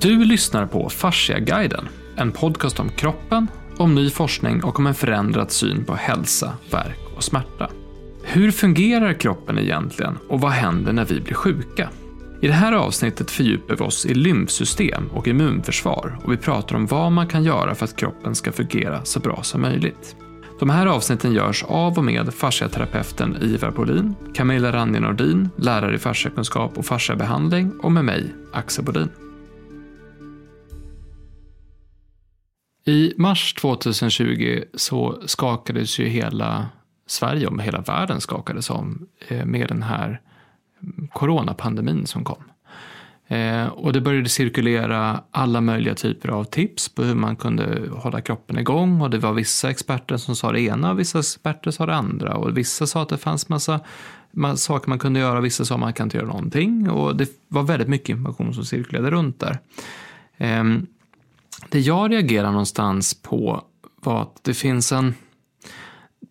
Du lyssnar på Fasciaguiden, en podcast om kroppen, om ny forskning och om en förändrad syn på hälsa, verk och smärta. Hur fungerar kroppen egentligen och vad händer när vi blir sjuka? I det här avsnittet fördjupar vi oss i lymfsystem och immunförsvar och vi pratar om vad man kan göra för att kroppen ska fungera så bra som möjligt. De här avsnitten görs av och med fasciaterapeuten Ivar Bolin, Camilla Ranje Nordin, lärare i fasciakunskap och fasciabehandling och med mig, Axel Bolin. I mars 2020 så skakades ju hela Sverige om, hela världen skakades om eh, med den här coronapandemin som kom. Eh, och det började cirkulera alla möjliga typer av tips på hur man kunde hålla kroppen igång och det var vissa experter som sa det ena och vissa experter sa det andra och vissa sa att det fanns massa, massa saker man kunde göra, vissa sa att man kan inte göra någonting och det var väldigt mycket information som cirkulerade runt där. Ehm, det jag reagerar någonstans på var att det finns en,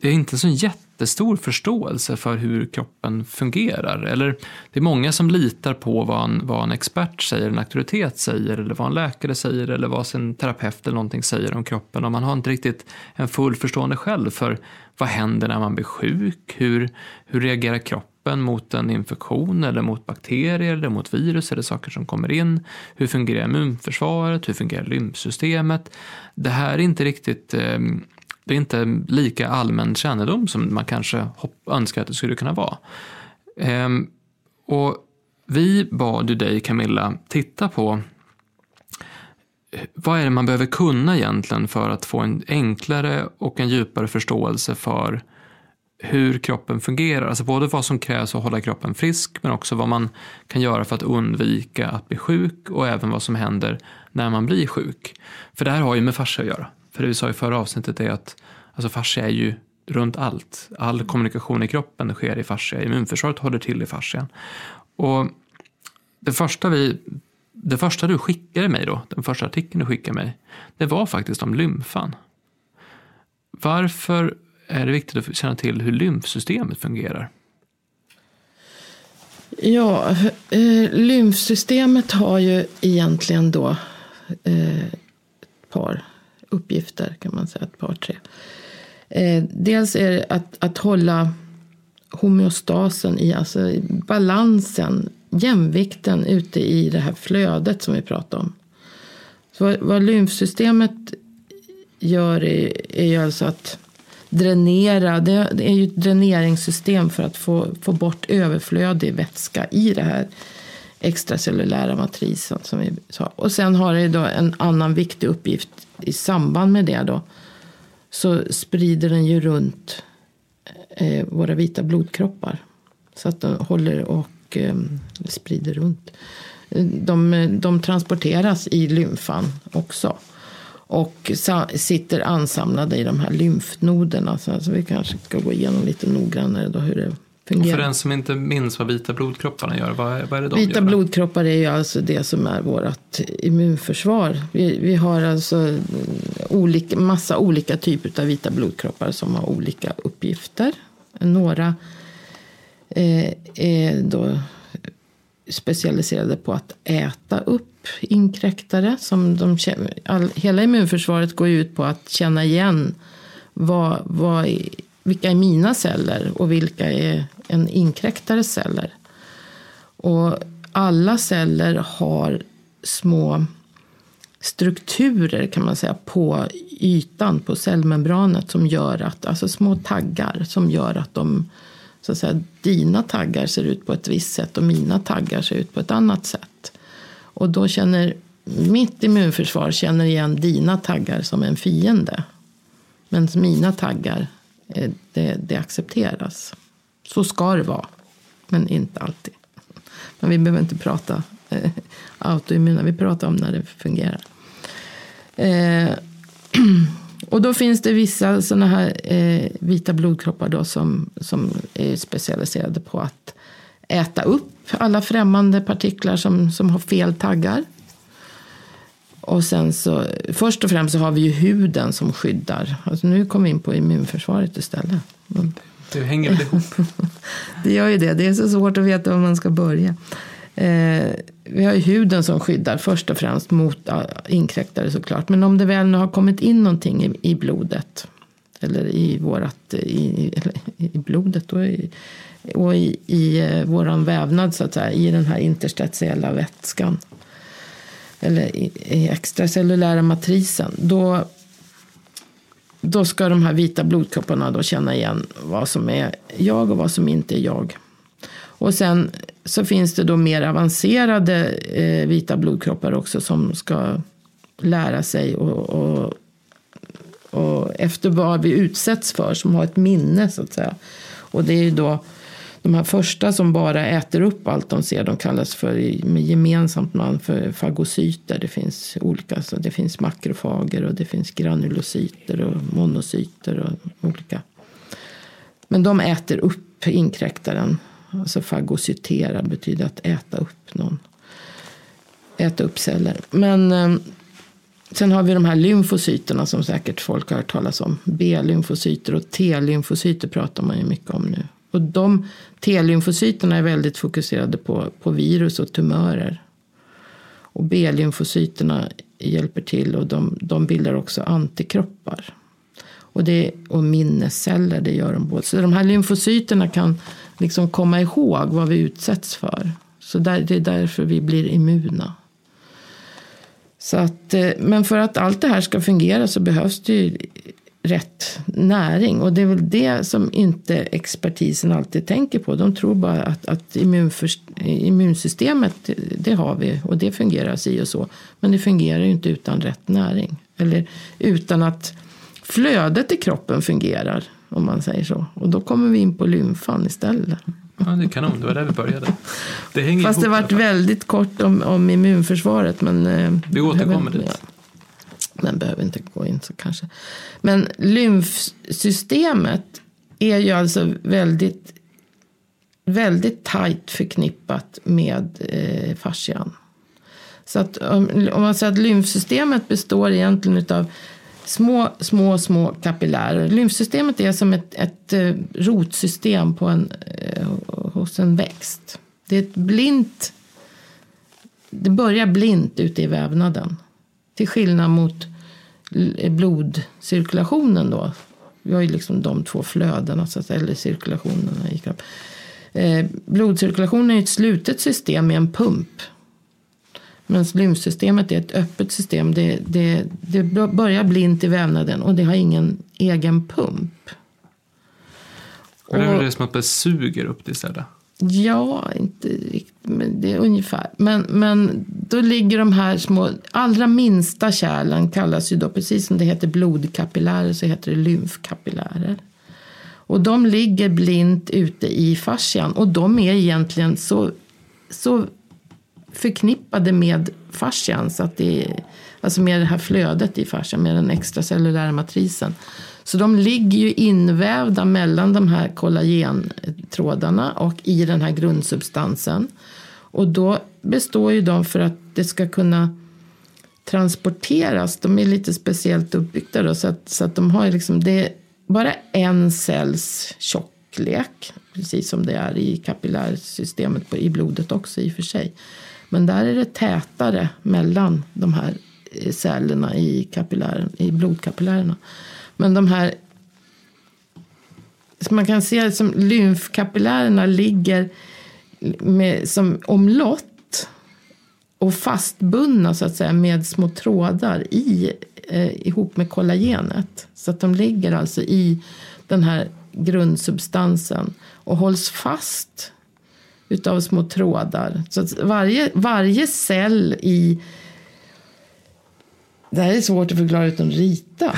det är inte så jättestor förståelse för hur kroppen fungerar. Eller det är många som litar på vad en, vad en expert säger, en auktoritet säger, eller vad en läkare säger, eller vad sin terapeut eller någonting säger om kroppen. Och man har inte riktigt en full förstående själv för vad händer när man blir sjuk? Hur, hur reagerar kroppen? Mot en infektion eller mot bakterier eller mot virus eller saker som kommer in. Hur fungerar immunförsvaret? Hur fungerar lymfsystemet? Det här är inte riktigt eh, det är inte lika allmän kännedom som man kanske önskar att det skulle kunna vara. Ehm, och vi bad ju dig Camilla titta på vad är det man behöver kunna egentligen för att få en enklare och en djupare förståelse för hur kroppen fungerar. Alltså både vad som krävs för att hålla kroppen frisk men också vad man kan göra för att undvika att bli sjuk och även vad som händer när man blir sjuk. För det här har ju med fascia att göra. För det vi sa i förra avsnittet är att alltså fascia är ju runt allt. All kommunikation i kroppen sker i fascia. Immunförsvaret håller till i fascian. Och det första, vi, det första du skickade mig då, den första artikeln du skickade mig, det var faktiskt om lymfan. Varför är det viktigt att känna till hur lymfsystemet fungerar? Ja, eh, lymfsystemet har ju egentligen då eh, ett par uppgifter kan man säga, ett par tre. Eh, dels är det att, att hålla homeostasen i, alltså balansen, jämvikten ute i det här flödet som vi pratar om. Så vad, vad lymfsystemet gör är, är ju alltså att dränera. Det, är ju ett dräneringssystem för att få, få bort överflödig vätska i det här extracellulära matrisen. Som vi sa. Och sen har det då en annan viktig uppgift i samband med det. Då, så sprider den ju runt eh, våra vita blodkroppar. Så att den håller och eh, sprider runt. De, de transporteras i lymfan också och sitter ansamlade i de här lymfnoderna. Så alltså vi kanske ska gå igenom lite noggrannare då hur det fungerar. Och för den som inte minns vad vita blodkropparna gör, vad är, vad är det de Vita gör? blodkroppar är ju alltså det som är vårt immunförsvar. Vi, vi har alltså olika, massa olika typer av vita blodkroppar som har olika uppgifter. Några eh, är då specialiserade på att äta upp inkräktare. Som de, all, hela immunförsvaret går ut på att känna igen vad, vad, vilka är mina celler och vilka är en inkräktares celler. Och alla celler har små strukturer kan man säga på ytan på cellmembranet som gör att, alltså små taggar som gör att de så att säga, dina taggar ser ut på ett visst sätt och mina taggar ser ut på ett annat sätt. Och då känner mitt immunförsvar känner igen dina taggar som en fiende. Men mina taggar, eh, det, det accepteras. Så ska det vara, men inte alltid. Men vi behöver inte prata eh, autoimmuna, vi pratar om när det fungerar. Eh, och då finns det vissa sådana här eh, vita blodkroppar då som, som är specialiserade på att äta upp alla främmande partiklar som, som har fel taggar. Och sen så, först och främst så har vi ju huden som skyddar. Alltså nu kommer vi in på immunförsvaret istället. Det hänger väl ihop? det gör ju det. Det är så svårt att veta var man ska börja. Eh, vi har ju huden som skyddar först och främst mot inkräktare såklart. Men om det väl nu har kommit in någonting i, i blodet eller i vårat, i, i blodet och i, och i, i eh, vår vävnad så att säga, i den här interstitiella vätskan eller i, i extracellulära matrisen, då, då ska de här vita blodkropparna då känna igen vad som är jag och vad som inte är jag. Och sen så finns det då mer avancerade eh, vita blodkroppar också som ska lära sig och, och, och efter vad vi utsätts för, som har ett minne så att säga. Och det är ju då de här första som bara äter upp allt de ser, de kallas för med gemensamt namn för fagocyter. Det finns olika, så det finns makrofager och det finns granulocyter och monocyter och olika. Men de äter upp inkräktaren. Alltså fagocytera betyder att äta upp någon. Äta upp celler. Men eh, sen har vi de här lymfocyterna som säkert folk har hört talas om. B-lymfocyter och T-lymfocyter pratar man ju mycket om nu. Och de T-lymfocyterna är väldigt fokuserade på, på virus och tumörer. Och B-lymfocyterna hjälper till och de, de bildar också antikroppar. Och, det, och minnesceller, det gör de både. Så de här lymfocyterna kan liksom komma ihåg vad vi utsätts för. Så där, det är därför vi blir immuna. Så att, eh, men för att allt det här ska fungera så behövs det ju rätt näring. Och det är väl det som inte expertisen alltid tänker på. De tror bara att, att immunsystemet, det har vi och det fungerar si och så. Men det fungerar ju inte utan rätt näring. Eller utan att flödet i kroppen fungerar, om man säger så. Och då kommer vi in på lymfan istället. Ja, det är kanon. Det var där vi började. Det hänger Fast ihop, det varit väldigt kort om, om immunförsvaret. Men, eh, vi återkommer dit. Ja. Men behöver inte gå in så kanske. Men lymfsystemet är ju alltså väldigt, väldigt tajt förknippat med eh, fascian. Så att om, om man säger att lymfsystemet består egentligen av små, små, små kapillärer. Lymfsystemet är som ett, ett eh, rotsystem på en, eh, hos en växt. Det är ett blint, det börjar blint ute i vävnaden. Till skillnad mot blodcirkulationen då. Vi har ju liksom de två flödena, så att säga, eller cirkulationerna i kroppen. Eh, blodcirkulationen är ett slutet system med en pump. Medan lymfsystemet är ett öppet system. Det, det, det börjar blint i vävnaden och det har ingen egen pump. Och det är det som att det suger upp det istället? Ja, inte riktigt, men det är ungefär. Men, men då ligger de här små, allra minsta kärlen kallas ju då, precis som det heter blodkapillärer så heter det lymfkapillärer. Och de ligger blint ute i fascian och de är egentligen så, så förknippade med fascian, så att det är, alltså med det här flödet i fascian, med den extracellulära matrisen. Så de ligger ju invävda mellan de här kollagentrådarna och i den här grundsubstansen. Och då består ju de för att det ska kunna transporteras. De är lite speciellt uppbyggda då, så att, så att de har liksom, det är bara en cells tjocklek. Precis som det är i kapillärsystemet i blodet också i och för sig. Men där är det tätare mellan de här eh, cellerna i, i blodkapillärerna. Men de här man kan se som lymfkapillärerna ligger med, som omlott och fastbundna så att säga med små trådar i, eh, ihop med kollagenet. Så att de ligger alltså i den här grundsubstansen och hålls fast utav små trådar. Så varje, varje cell i... Det här är svårt att förklara utan att rita.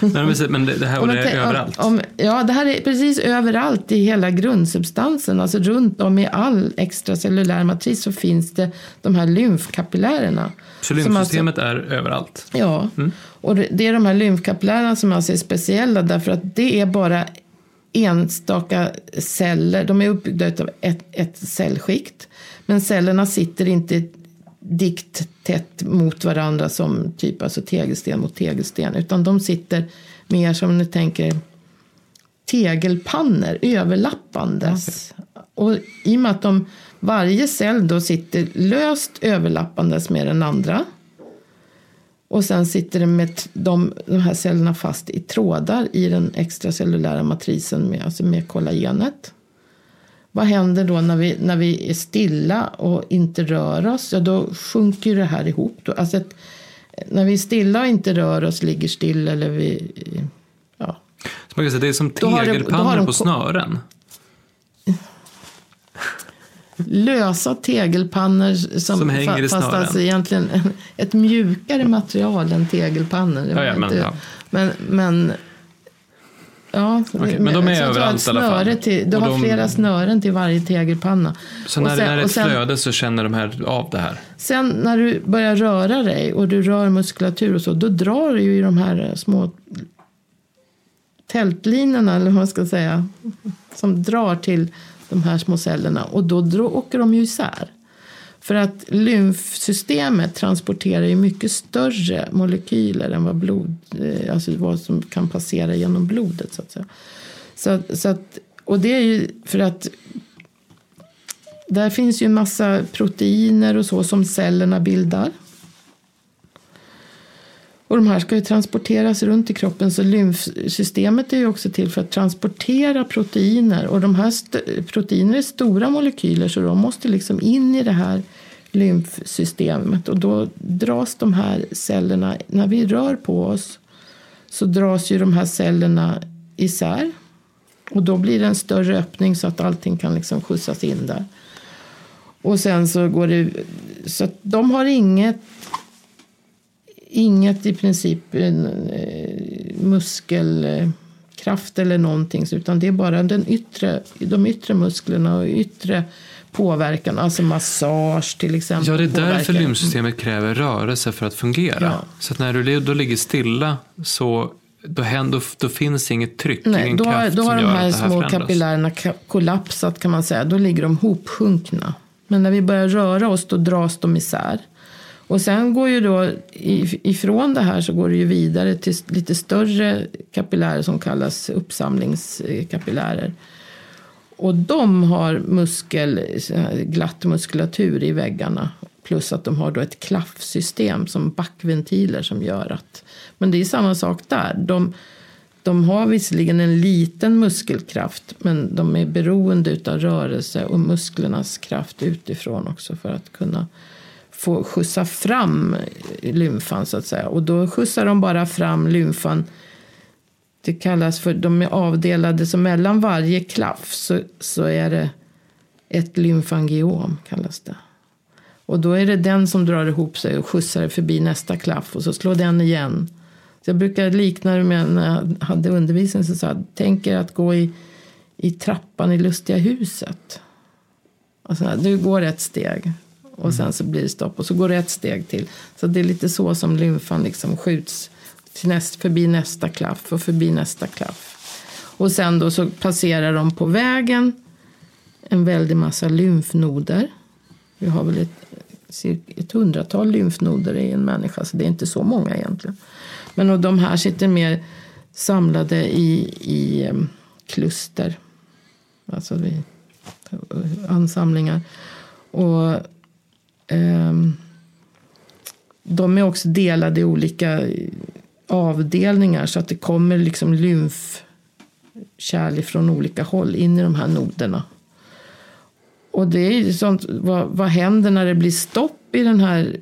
men det, här och det är överallt? Om, ja, det här är precis överallt i hela grundsubstansen. Alltså runt om i all extracellulär matris så finns det de här lymfkapillärerna. Så lymfsystemet alltså, är överallt? Ja, mm. och det är de här lymfkapillärerna som alltså är speciella därför att det är bara enstaka celler. De är uppbyggda av ett, ett cellskikt. Men cellerna sitter inte dikt tätt mot varandra som typ alltså tegelsten mot tegelsten. Utan de sitter mer som ni tänker tegelpannor överlappandes. Okay. Och i och med att de, varje cell då sitter löst överlappandes med den andra och sen sitter det med de, de här cellerna fast i trådar i den extracellulära matrisen, med, alltså med kollagenet. Vad händer då när vi, när vi är stilla och inte rör oss? Ja, då sjunker det här ihop. Alltså ett, när vi är stilla och inte rör oss, ligger still eller vi... Ja. Så man kan säga, det är som tegelpannor på snören? Lösa tegelpannor som, som hänger i fast alltså egentligen ett mjukare material än tegelpannor. Ja, ja, men, ja. men, men Ja, okay, men de är överallt i alla fall. Till, du har de, flera snören till varje tegelpanna. Så när, sen, när det är ett sen, flöde så känner de här av det här? Sen när du börjar röra dig och du rör muskulatur och så, då drar du ju i de här små tältlinorna, eller vad man ska säga, som drar till de här små cellerna. Och då, då åker de ju isär. För att lymfsystemet transporterar ju mycket större molekyler än vad, blod, eh, alltså vad som kan passera genom blodet. Så att säga. Så, så att, och det är ju för att där finns ju en massa proteiner och så som cellerna bildar. Och de här ska ju transporteras runt i kroppen så lymfsystemet är ju också till för att transportera proteiner. Och de här proteiner är stora molekyler så de måste liksom in i det här lymfsystemet. Och då dras de här cellerna, när vi rör på oss så dras ju de här cellerna isär. Och då blir det en större öppning så att allting kan liksom skjutsas in där. Och sen så går det... Så att de har inget inget i princip eh, muskelkraft eller någonting. Utan det är bara den yttre, de yttre musklerna och yttre påverkan. Alltså massage till exempel. Ja, det är därför påverkan. lymfsystemet kräver rörelse för att fungera. Ja. Så att när du då ligger stilla så då, händer, då finns inget tryck, Nej, ingen då, kraft då har som de här, här små kapillärerna kollapsat kan man säga. Då ligger de hopsjunkna. Men när vi börjar röra oss då dras de isär. Och sen går ju då ifrån det här så går det ju vidare till lite större kapillärer som kallas uppsamlingskapillärer. Och de har muskel, glatt muskulatur i väggarna. Plus att de har då ett klaffsystem som backventiler som gör att... Men det är samma sak där. De, de har visserligen en liten muskelkraft men de är beroende av rörelse och musklernas kraft utifrån också för att kunna få skjutsa fram lymfan så att säga. Och då skjutsar de bara fram lymfan. Det kallas för, de är avdelade, så mellan varje klaff så, så är det ett lymfangiom kallas det. Och då är det den som drar ihop sig och skjutsar förbi nästa klaff och så slår den igen. Så jag brukar likna det med när jag hade undervisning så sa jag, tänk er att gå i, i trappan i Lustiga huset. Alltså, du går ett steg, och sen så blir det stopp och så går det ett steg till. Så det är lite så som lymfan liksom skjuts till näst, förbi nästa klaff och förbi nästa klaff. Och sen då så passerar de på vägen en väldig massa lymfnoder. Vi har väl ett, ett hundratal lymfnoder i en människa så det är inte så många egentligen. Men och de här sitter mer samlade i, i um, kluster. Alltså vid ansamlingar. Och Ehm, de är också delade i olika avdelningar så att det kommer liksom lymfkärl från olika håll in i de här noderna. Och det är sånt, vad, vad händer när det blir stopp i den här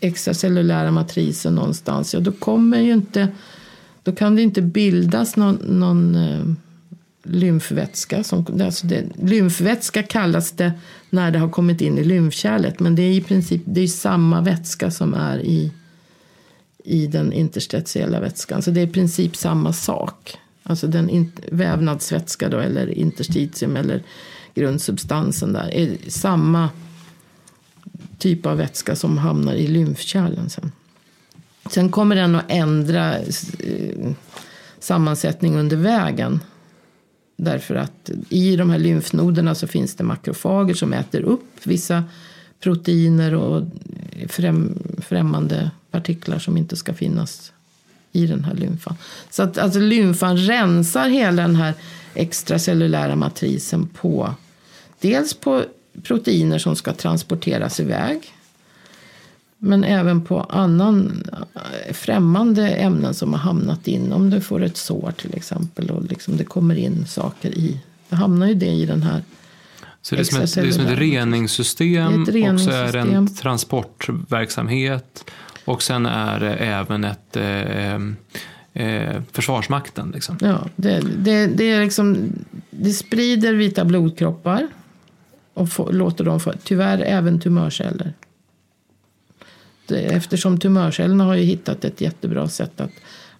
extracellulära matrisen någonstans? Ja, då kommer ju inte, då kan det inte bildas någon, någon eh, lymfvätska. Som, alltså det, lymfvätska kallas det när det har kommit in i lymfkärlet. Men det är i princip det är samma vätska som är i, i den interstitiella vätskan. Så det är i princip samma sak. Alltså den in, vävnadsvätska då, eller interstitium eller grundsubstansen där. är samma typ av vätska som hamnar i lymfkärlen sen. Sen kommer den att ändra eh, sammansättning under vägen. Därför att i de här lymfnoderna så finns det makrofager som äter upp vissa proteiner och främ, främmande partiklar som inte ska finnas i den här lymfan. Så att alltså, lymfan rensar hela den här extracellulära matrisen på dels på proteiner som ska transporteras iväg. Men även på annan eh, främmande ämnen som har hamnat in. Om du får ett sår till exempel och liksom det kommer in saker i. Då hamnar ju det i den här Så det är som ett, det är som ett reningssystem, Det är ett och så är det en reningssystem. transportverksamhet och sen är det även ett eh, eh, försvarsmakten. Liksom. Ja, det, det, det, är liksom, det sprider vita blodkroppar och få, låter dem få, tyvärr även tumörceller. Det, eftersom tumörcellerna har ju hittat ett jättebra sätt att,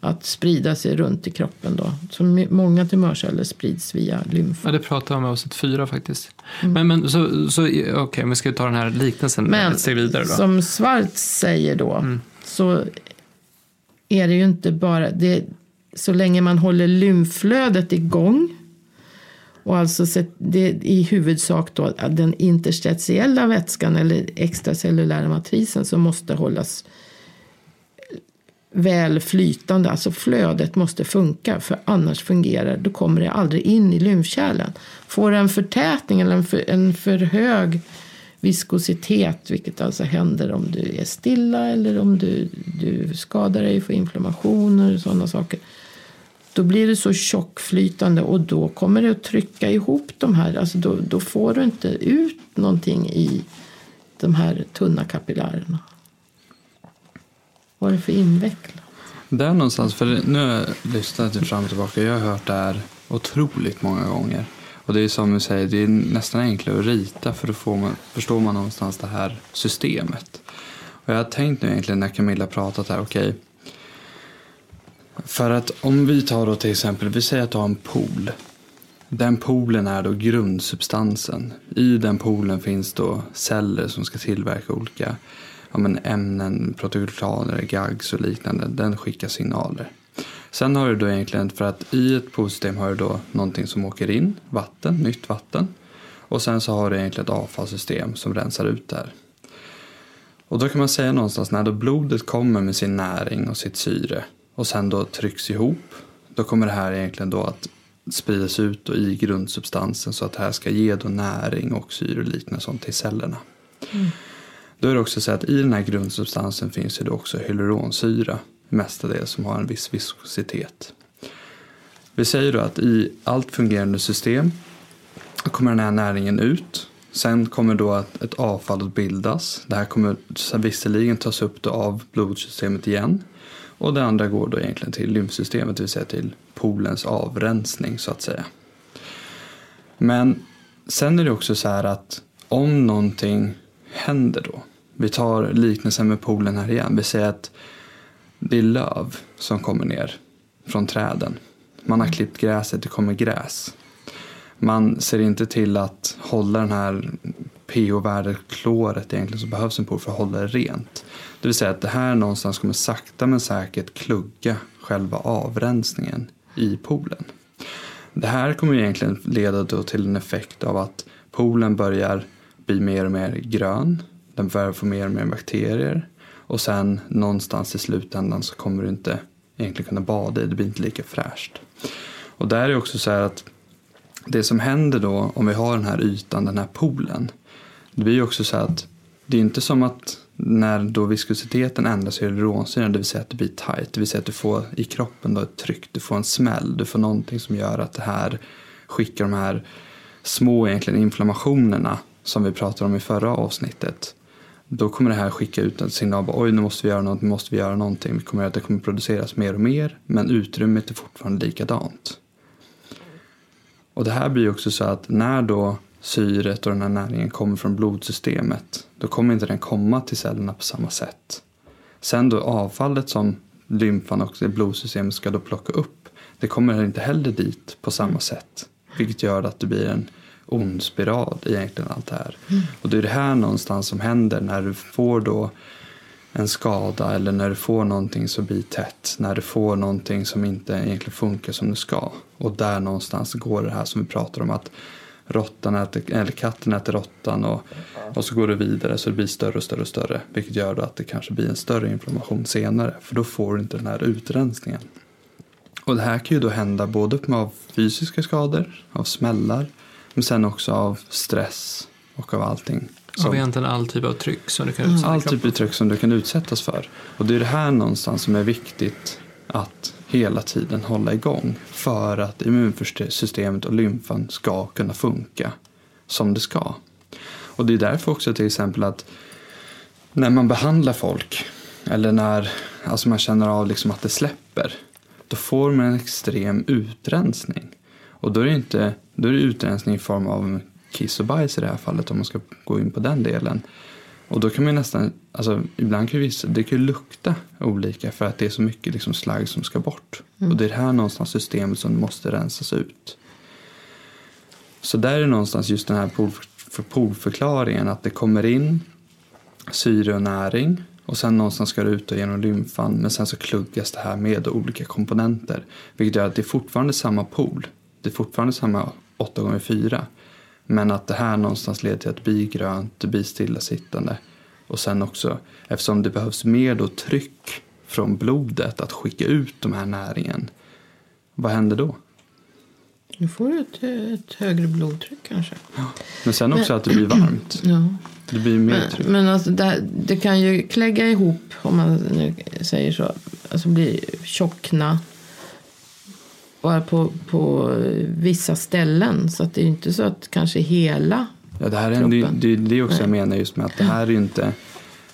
att sprida sig runt i kroppen. Då. Så många tumörceller sprids via lymf. Ja, det pratar jag om i avsnitt fyra faktiskt. Men, men så, så okej, vi ska ta den här liknelsen Men ett steg vidare då. som Schwarz säger då så är det ju inte bara det, så länge man håller lymfflödet igång och alltså det är i huvudsak då den interstitiella vätskan eller extracellulära matrisen som måste hållas väl flytande, alltså flödet måste funka för annars fungerar då kommer det aldrig in i lymfkärlen. Får en förtätning eller en för, en för hög viskositet, vilket alltså händer om du är stilla eller om du, du skadar dig, får inflammationer och sådana saker. Då blir det så tjockflytande och då kommer det att trycka ihop de här. Alltså då, då får du inte ut någonting i de här tunna kapillärerna. Vad är det för invecklat? Där någonstans, för nu har jag lyssnat fram och tillbaka. Jag har hört det här otroligt många gånger. Och det är som du säger, det är nästan enklare att rita för då får man, förstår man någonstans det här systemet. Och jag har tänkt nu egentligen när Camilla pratat här, okej för att om vi tar då till exempel, vi säger att du har en pool. Den poolen är då grundsubstansen. I den poolen finns då celler som ska tillverka olika ja, men ämnen, protokollaner, GAGs och liknande. Den skickar signaler. Sen har du då egentligen, för att i ett poolsystem har du då någonting som åker in, vatten, nytt vatten. Och sen så har du egentligen ett avfallssystem som rensar ut det här. Och då kan man säga någonstans när då blodet kommer med sin näring och sitt syre och sen då trycks ihop. Då kommer det här egentligen då att spridas ut i grundsubstansen så att det här ska ge då näring och syre och liknande sånt till cellerna. Då är det också så att i den här grundsubstansen finns då också hyaluronsyra mestadels som har en viss viskositet. Vi säger då att i allt fungerande system kommer den här näringen ut. Sen kommer då ett, ett avfall att bildas. Det här kommer visserligen tas upp av blodsystemet igen. Och det andra går då egentligen till lymfsystemet, det vill säga till polens avrensning så att säga. Men sen är det också så här att om någonting händer då. Vi tar liknelsen med polen här igen. Vi säger att det är löv som kommer ner från träden. Man har klippt gräset, det kommer gräs. Man ser inte till att hålla den här pH-värdet, kloret egentligen som behövs i en pool för att hålla det rent. Det vill säga att det här någonstans kommer sakta men säkert klugga själva avrensningen i poolen. Det här kommer egentligen leda då till en effekt av att poolen börjar bli mer och mer grön. Den börjar få mer och mer bakterier. Och sen någonstans i slutändan så kommer du inte egentligen kunna bada i. Det blir inte lika fräscht. Och där är också så här att det som händer då om vi har den här ytan, den här poolen. Det blir ju också så att det är inte som att när då viskositeten ändras i hyaluronsyran, det vill säga att det blir tight, det vill säga att du får i kroppen då ett tryck, du får en smäll, du får någonting som gör att det här skickar de här små egentligen inflammationerna som vi pratade om i förra avsnittet. Då kommer det här skicka ut en signal, bara, oj nu måste vi göra något, nu måste vi göra någonting. Vi kommer att det kommer produceras mer och mer, men utrymmet är fortfarande likadant. Och det här blir också så att när då syret och den här näringen kommer från blodsystemet, då kommer inte den komma till cellerna på samma sätt. Sen då avfallet som lymfan och blodsystemet ska då plocka upp, det kommer inte heller dit på samma sätt. Vilket gör att det blir en ond spiral i egentligen allt det här. Och det är det här någonstans som händer när du får då en skada eller när du får någonting som blir tätt. När du får någonting som inte egentligen funkar som det ska. Och där någonstans går det här som vi pratar om att råttan äter, eller katten äter råttan och, och så går det vidare så det blir större och större och större. Vilket gör då att det kanske blir en större inflammation senare. För då får du inte den här utrensningen. Och det här kan ju då hända både av fysiska skador, av smällar. Men sen också av stress och av allting. Av egentligen all typ av tryck som du kan utsätta All kroppen typ av tryck som du kan utsättas för. Och det är det här någonstans som är viktigt att hela tiden hålla igång. För att immunsystemet och lymfan ska kunna funka som det ska. Och det är därför också till exempel att när man behandlar folk eller när alltså man känner av liksom att det släpper. Då får man en extrem utrensning. Och då är det, inte, då är det utrensning i form av kiss och bajs i det här fallet om man ska gå in på den delen. Och då kan man nästan, alltså ibland kan vissa, det kan ju lukta olika för att det är så mycket liksom slagg som ska bort. Mm. Och det är här någonstans systemet som måste rensas ut. Så där är någonstans just den här pool, för poolförklaringen att det kommer in syre och näring och sen någonstans ska det ut och genom lymfan men sen så kluggas det här med olika komponenter. Vilket gör att det är fortfarande samma pool. Det är fortfarande samma 8 gånger 4 men att det här någonstans leder till att blir grönt, blir stillasittande. Och sen också, eftersom det behövs mer då tryck från blodet att skicka ut de här näringen. Vad händer då? Nu får du ett, ett högre blodtryck kanske. Men sen också Men- att det blir varmt. Ja. Det blir mer Men, tryck. men alltså det, det kan ju klägga ihop, om man nu säger så. Alltså bli tjockna. Bara på, på vissa ställen. Så att det är inte så att kanske hela. Ja, det här är en, det, kroppen. det, det är också jag Nej. menar just med att det här är ju inte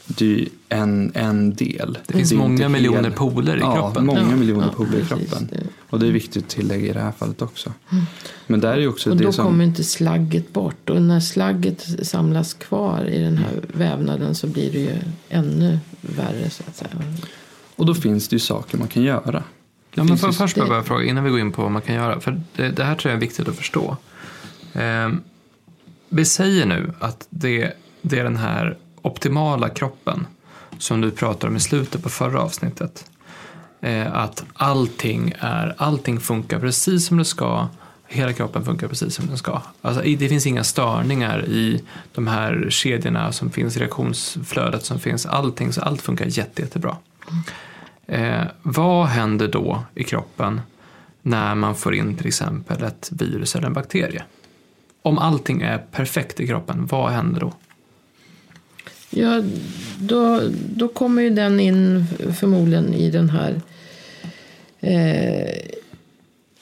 det är en, en del. Det finns är många miljoner hel- poler i ja, kroppen. många Ja, miljoner ja, poler i kroppen. Det- Och det är viktigt att tillägga i det här fallet också. Men där är också Och det då som... kommer inte slagget bort. Och när slagget samlas kvar i den här vävnaden så blir det ju ännu värre så att säga. Och då finns det ju saker man kan göra. Ja, men för, först det- bara fråga innan vi går in på vad man kan göra. För det, det här tror jag är viktigt att förstå. Eh, vi säger nu att det, det är den här optimala kroppen som du pratar om i slutet på förra avsnittet. Eh, att allting, är, allting funkar precis som det ska. Hela kroppen funkar precis som den ska. Alltså, det finns inga störningar i de här kedjorna som finns, reaktionsflödet som finns. Allting, så allt funkar jätte, jättebra. Eh, vad händer då i kroppen när man får in till exempel ett virus eller en bakterie? Om allting är perfekt i kroppen, vad händer då? Ja, då, då kommer ju den in förmodligen i den här... Eh,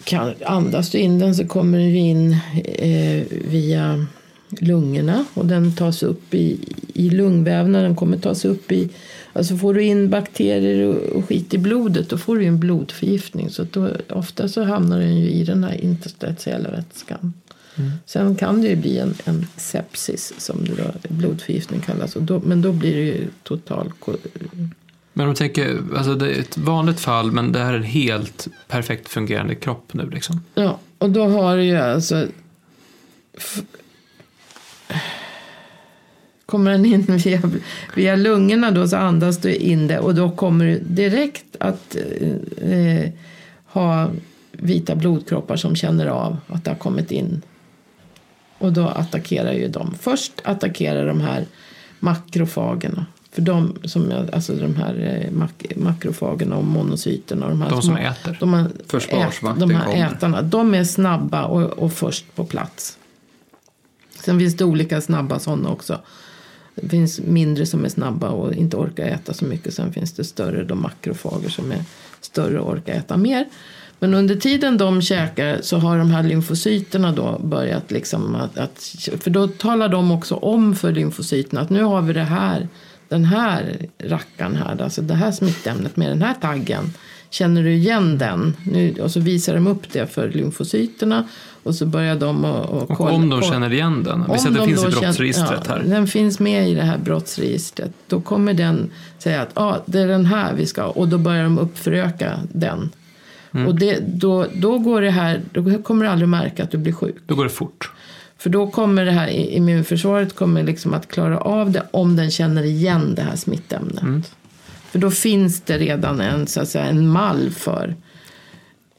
kan, andas du in den så kommer den in eh, via lungorna och den tas upp i, i lungvävnaden. kommer tas upp i... Alltså får du in bakterier och, skit i blodet då får du en blodförgiftning. Så då, ofta så hamnar den ju i den här interstitiella vätskan. Sen kan det ju bli en, en sepsis som det då, blodförgiftning kallas. Och då, men då blir det ju total... Men om tänker, alltså det är ett vanligt fall men det här är en helt perfekt fungerande kropp nu liksom. Ja, och då har du ju alltså... Kommer den in via, via lungorna då så andas du in det och då kommer du direkt att eh, ha vita blodkroppar som känner av att det har kommit in. Och då attackerar ju de. Först attackerar de här makrofagerna. För de, som alltså de här eh, mak, makrofagerna och monocyterna. Och de, här De små- som äter. De, här Försvarsmakten de här kommer. ätarna, de är snabba och, och först på plats. Sen finns det olika snabba sådana också. Det finns mindre som är snabba och inte orkar äta så mycket. Sen finns det större, de makrofager som är större och orkar äta mer. Men under tiden de käkar så har de här lymfocyterna då börjat liksom att, att för då talar de också om för lymfocyterna att nu har vi det här, den här rackaren här, alltså det här smittämnet med den här taggen. Känner du igen den? Nu, och så visar de upp det för lymfocyterna och så börjar de att och Och kolla- om de känner igen den, vi säger att det de finns i då känner- brottsregistret ja, här. Den finns med i det här brottsregistret. Då kommer den säga att ah, det är den här vi ska och då börjar de uppföröka den. Mm. Och det, då, då, går det här, då kommer du aldrig märka att du blir sjuk. Då går det fort. För då kommer det här i- immunförsvaret kommer liksom att klara av det om den känner igen det här smittämnet. Mm. För då finns det redan en, så att säga, en mall för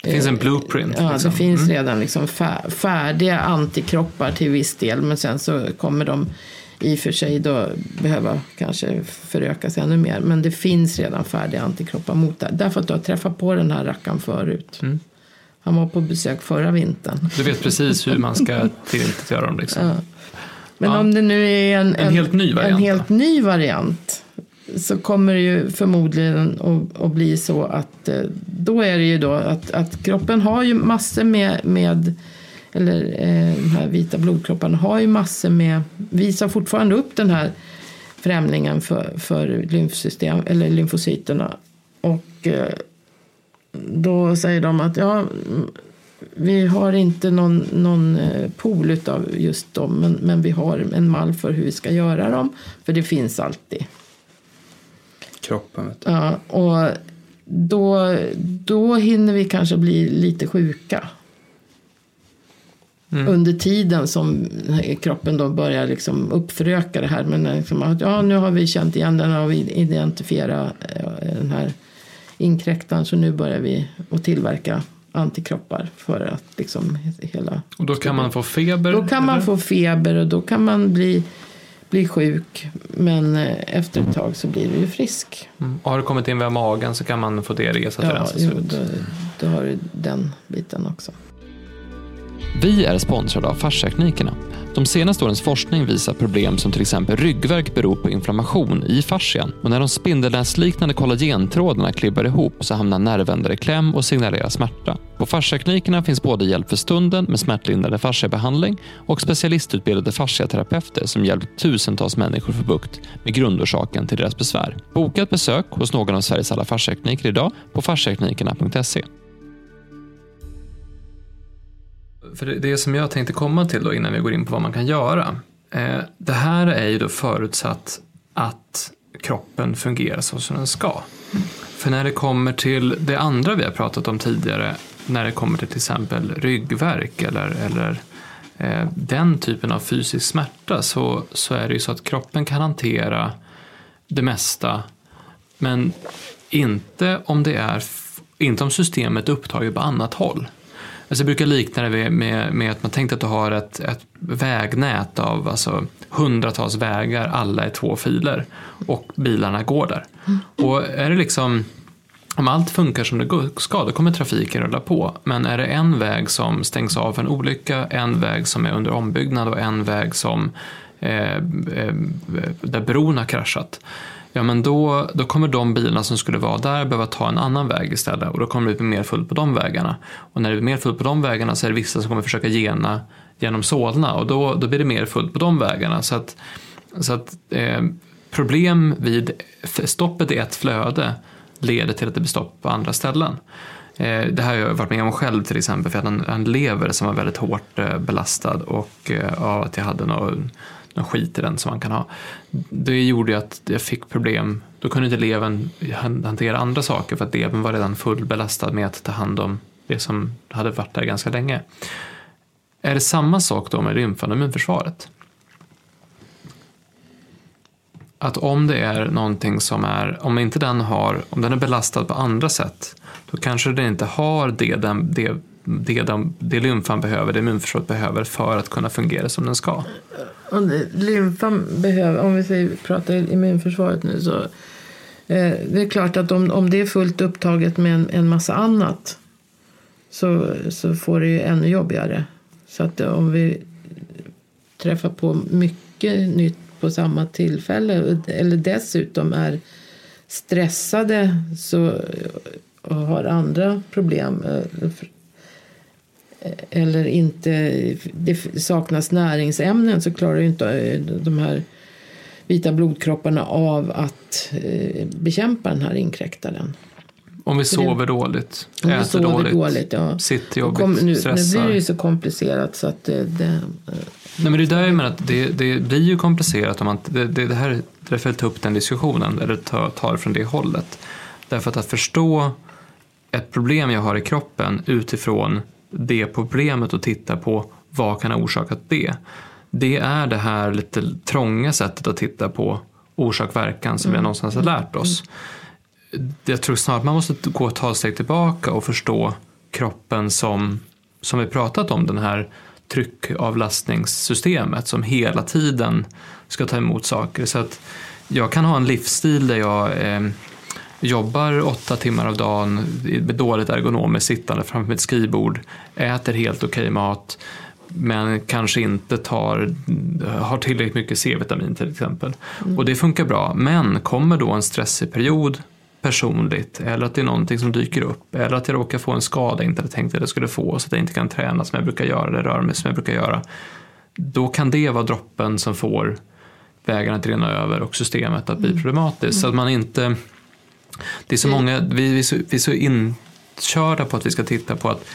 Det finns en blueprint. Ja, liksom. det finns Mm. redan liksom fär, färdiga antikroppar till viss del. Men sen så kommer de i och för sig då behöva kanske förökas ännu mer. Men det finns redan färdiga antikroppar mot det. Därför att du har träffat på den här rackaren förut. Mm. Han var på besök förra vintern. Du vet precis hur man ska tillintetgöra dem liksom. Ja. Men Ja. om det nu är en, En helt ny variant, en helt ny variant så kommer det ju förmodligen att, att bli så att eh, då är det ju då att, att kroppen har ju massor med, med eller eh, de här vita blodkropparna har ju massor med, visar fortfarande upp den här främlingen för, för lymfsystem, eller lymfocyterna. Och eh, då säger de att ja, vi har inte någon, någon eh, pool av just dem, men, men vi har en mall för hur vi ska göra dem, för det finns alltid. Kroppen. Ja, och då, då hinner vi kanske bli lite sjuka. Under tiden som kroppen då börjar liksom uppföröka det här. Men liksom ja, nu har vi känt igen den och identifierat eh, den här inkräktaren. Så nu börjar vi att tillverka antikroppar för att liksom hela... Och då kan man få feber? Då kan man eller? få feber och då kan man bli, bli sjuk. Men eh, efter ett tag så blir du ju frisk. Mm. Och har det kommit in via magen så kan man få diarré så att det Ja, rensas jo, ut. då, då har du den biten också. Vi är sponsrade av fasciaklinikerna. De senaste årens forskning visar problem som till exempel ryggvärk beror på inflammation i fascian och när de spindelnäsliknande kollagentrådarna klibbar ihop så hamnar nervändare i kläm och signalerar smärta. På fasciaklinikerna finns både hjälp för stunden med smärtlindrande fasciabehandling och specialistutbildade fasciaterapeuter som hjälpt tusentals människor få bukt med grundorsaken till deras besvär. Boka ett besök hos någon av Sveriges alla fasciakliniker idag på fasciaklinikerna.se. För det, som jag tänkte komma till då innan vi går in på vad man kan göra. Eh, det här är ju då förutsatt att kroppen fungerar så som den ska. För när det kommer till det andra vi har pratat om tidigare, när det kommer till till exempel ryggvärk eller, eller eh, den typen av fysisk smärta så, så är det ju så att kroppen kan hantera det mesta men inte om det är inte om systemet är upptaget på annat håll. Alltså jag brukar likna det med, med, att man tänkte att du har ett, ett vägnät av alltså, hundratals vägar, alla är två filer och bilarna går där. Och är det liksom om allt funkar som det ska, då kommer trafiken rulla på. Men är det en väg som stängs av för en olycka, en väg som är under ombyggnad och en väg som eh, eh, där bron har kraschat. Ja, men då, då kommer de bilarna som skulle vara där behöva ta en annan väg istället och då kommer det bli mer fullt på de vägarna. Och när det blir mer fullt på de vägarna så är det vissa som kommer försöka gena genom Solna och då, då blir det mer fullt på de vägarna. Så att, så att eh, problem vid stoppet i ett flöde leder till att det blir stopp på andra ställen. Eh, Det här har jag varit med om själv till exempel för jag hade en, en lever som var väldigt hårt eh, belastad och eh, av att jag hade någon, någon skit i den som man kan ha. Det gjorde ju att jag fick problem. Då kunde inte levern hantera andra saker för att levern var redan fullbelastad med att ta hand om det som hade varit där ganska länge. Är det samma sak då med lymfan och immunförsvaret? Att om det är någonting som är, om inte den har, om den är belastad på andra sätt, då kanske den inte har det, den, det, det, de, det lymfan behöver, det immunförsvaret behöver för att kunna fungera som den ska. Om det- lymfan behöver, om vi säger, pratar immunförsvaret nu så eh, det är klart att om, om det är fullt upptaget med en, en massa annat så, så får det ju ännu jobbigare. Så att eh, om vi träffar på mycket nytt på samma tillfälle eller dessutom är stressade så, eh, och har andra problem eh, eller inte det saknas näringsämnen så klarar ju inte eh, de här vita blodkropparna av att eh, bekämpa den här inkräktaren. Om vi För det- sover dåligt, Om vi äter sover dåligt, dåligt ja. sitter jobbigt, kom, nu, nu stressar. blir det ju så komplicerat så att det, det, Nej, men det är där jag menar att det, det blir ju komplicerat om man, det, det, det här, därför jag tar upp den diskussionen, eller tar, tar från det hållet. Därför att att förstå ett problem jag har i kroppen utifrån det problemet och titta på vad kan ha orsakat det. Det är det här lite trånga sättet att titta på orsak-verkan som vi någonstans har lärt oss. Jag tror snarare att man måste gå och ta ett steg tillbaka och förstå kroppen som, som vi pratat om, den här tryckavlastningssystemet som hela tiden ska ta emot saker. Så att jag kan ha en livsstil där jag eh, jobbar åtta timmar av dagen med dåligt ergonomiskt sittande framför ett skrivbord, äter helt okej mat, men kanske inte tar, har tillräckligt mycket C-vitamin till exempel. Mm. Och det funkar bra, men kommer då en stressig period personligt eller att det är någonting som dyker upp eller att jag råkar få en skada jag inte hade tänkt att jag skulle få så att jag inte kan träna som jag brukar göra eller röra mig som jag brukar göra. Då kan det vara droppen som får vägarna att rinna över och systemet att bli mm. problematiskt. Mm. Så att man inte... Det är så många, vi, vi, är så, vi är så inkörda på att vi ska titta på att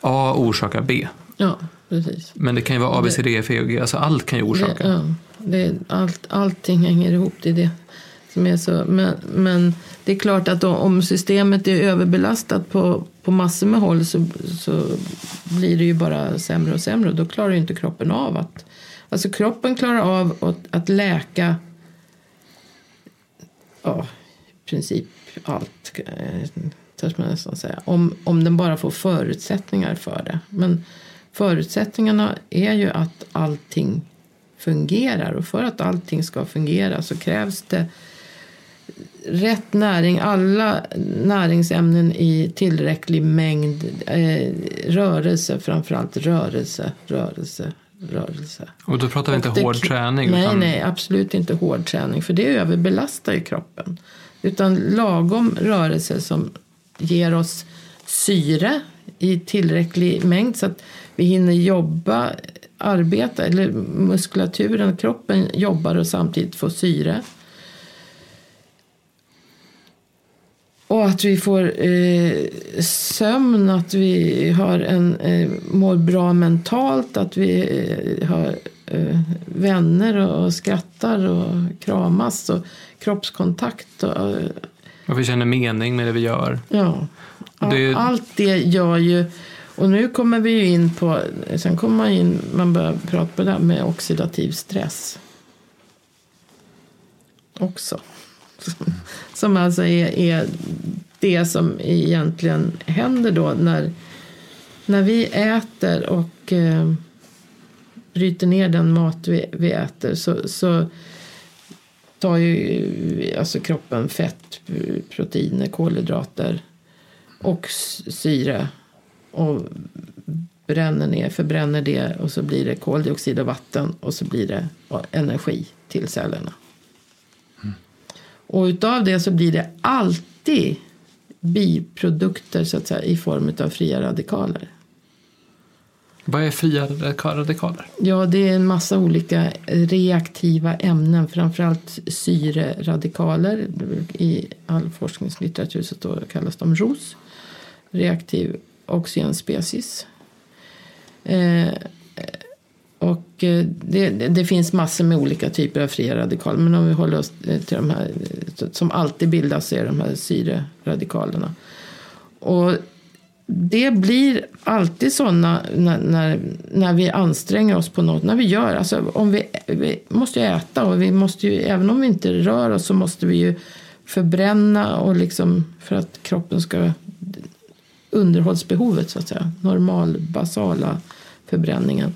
A orsakar B. Ja, precis. Men det kan ju vara A, B, C, D, F, E och G. Alltså allt kan ju orsaka. Det, ja, det, allt, allting hänger ihop. Det är det som är så. Men, men det är klart att om systemet är överbelastat på, på massor med håll så, så blir det ju bara sämre och sämre. Och då klarar ju inte kroppen av att... Alltså kroppen klarar av att, att läka ja, princip allt, eh, törs man nästan säga. Om, om den bara får förutsättningar för det. Men förutsättningarna är ju att allting fungerar. Och för att allting ska fungera så krävs det rätt näring, alla näringsämnen i tillräcklig mängd. Eh, rörelse, framförallt rörelse, rörelse, rörelse. Och då pratar vi inte hård träning? Nej, utan... nej, absolut inte hård träning. För det överbelastar ju kroppen. Utan lagom rörelse som ger oss syre i tillräcklig mängd så att vi hinner jobba, arbeta, eller muskulaturen, kroppen jobbar och samtidigt får syre. Och att vi får eh, sömn, att vi har en, eh, mår bra mentalt, att vi eh, har eh, vänner och, och, skrattar och kramas och kroppskontakt. Och, och vi känner mening med det vi gör. Ja, det... allt det gör ju... Och nu kommer vi ju in på, sen kommer man in, man börjar prata på det här med oxidativ stress. Också. Som alltså är, är det som egentligen händer då när, när vi äter och eh, bryter ner den mat vi, vi äter så, så tar ju alltså kroppen fett, proteiner, kolhydrater och syre och bränner ner, förbränner det och så blir det koldioxid och vatten och så blir det energi till cellerna. Och utav det så blir det alltid biprodukter så att säga, i form av fria radikaler. Vad är fria radikaler? Ja, det är en massa olika reaktiva ämnen, framförallt syreradikaler. I all forskningslitteratur så kallas de ROS, reaktiv oxygenspecies. Eh, och eh, det, det, finns massor med olika typer av fria radikaler. Men om vi håller oss eh, till de här som alltid bildas är de här syreradikalerna. Och det blir alltid sådana när, när, när, vi anstränger oss på något. När vi gör, alltså om vi, vi måste ju äta och vi måste ju, även om vi inte rör oss så måste vi ju förbränna och liksom för att kroppen ska underhållsbehovet så att säga. Normal basala förbränningen.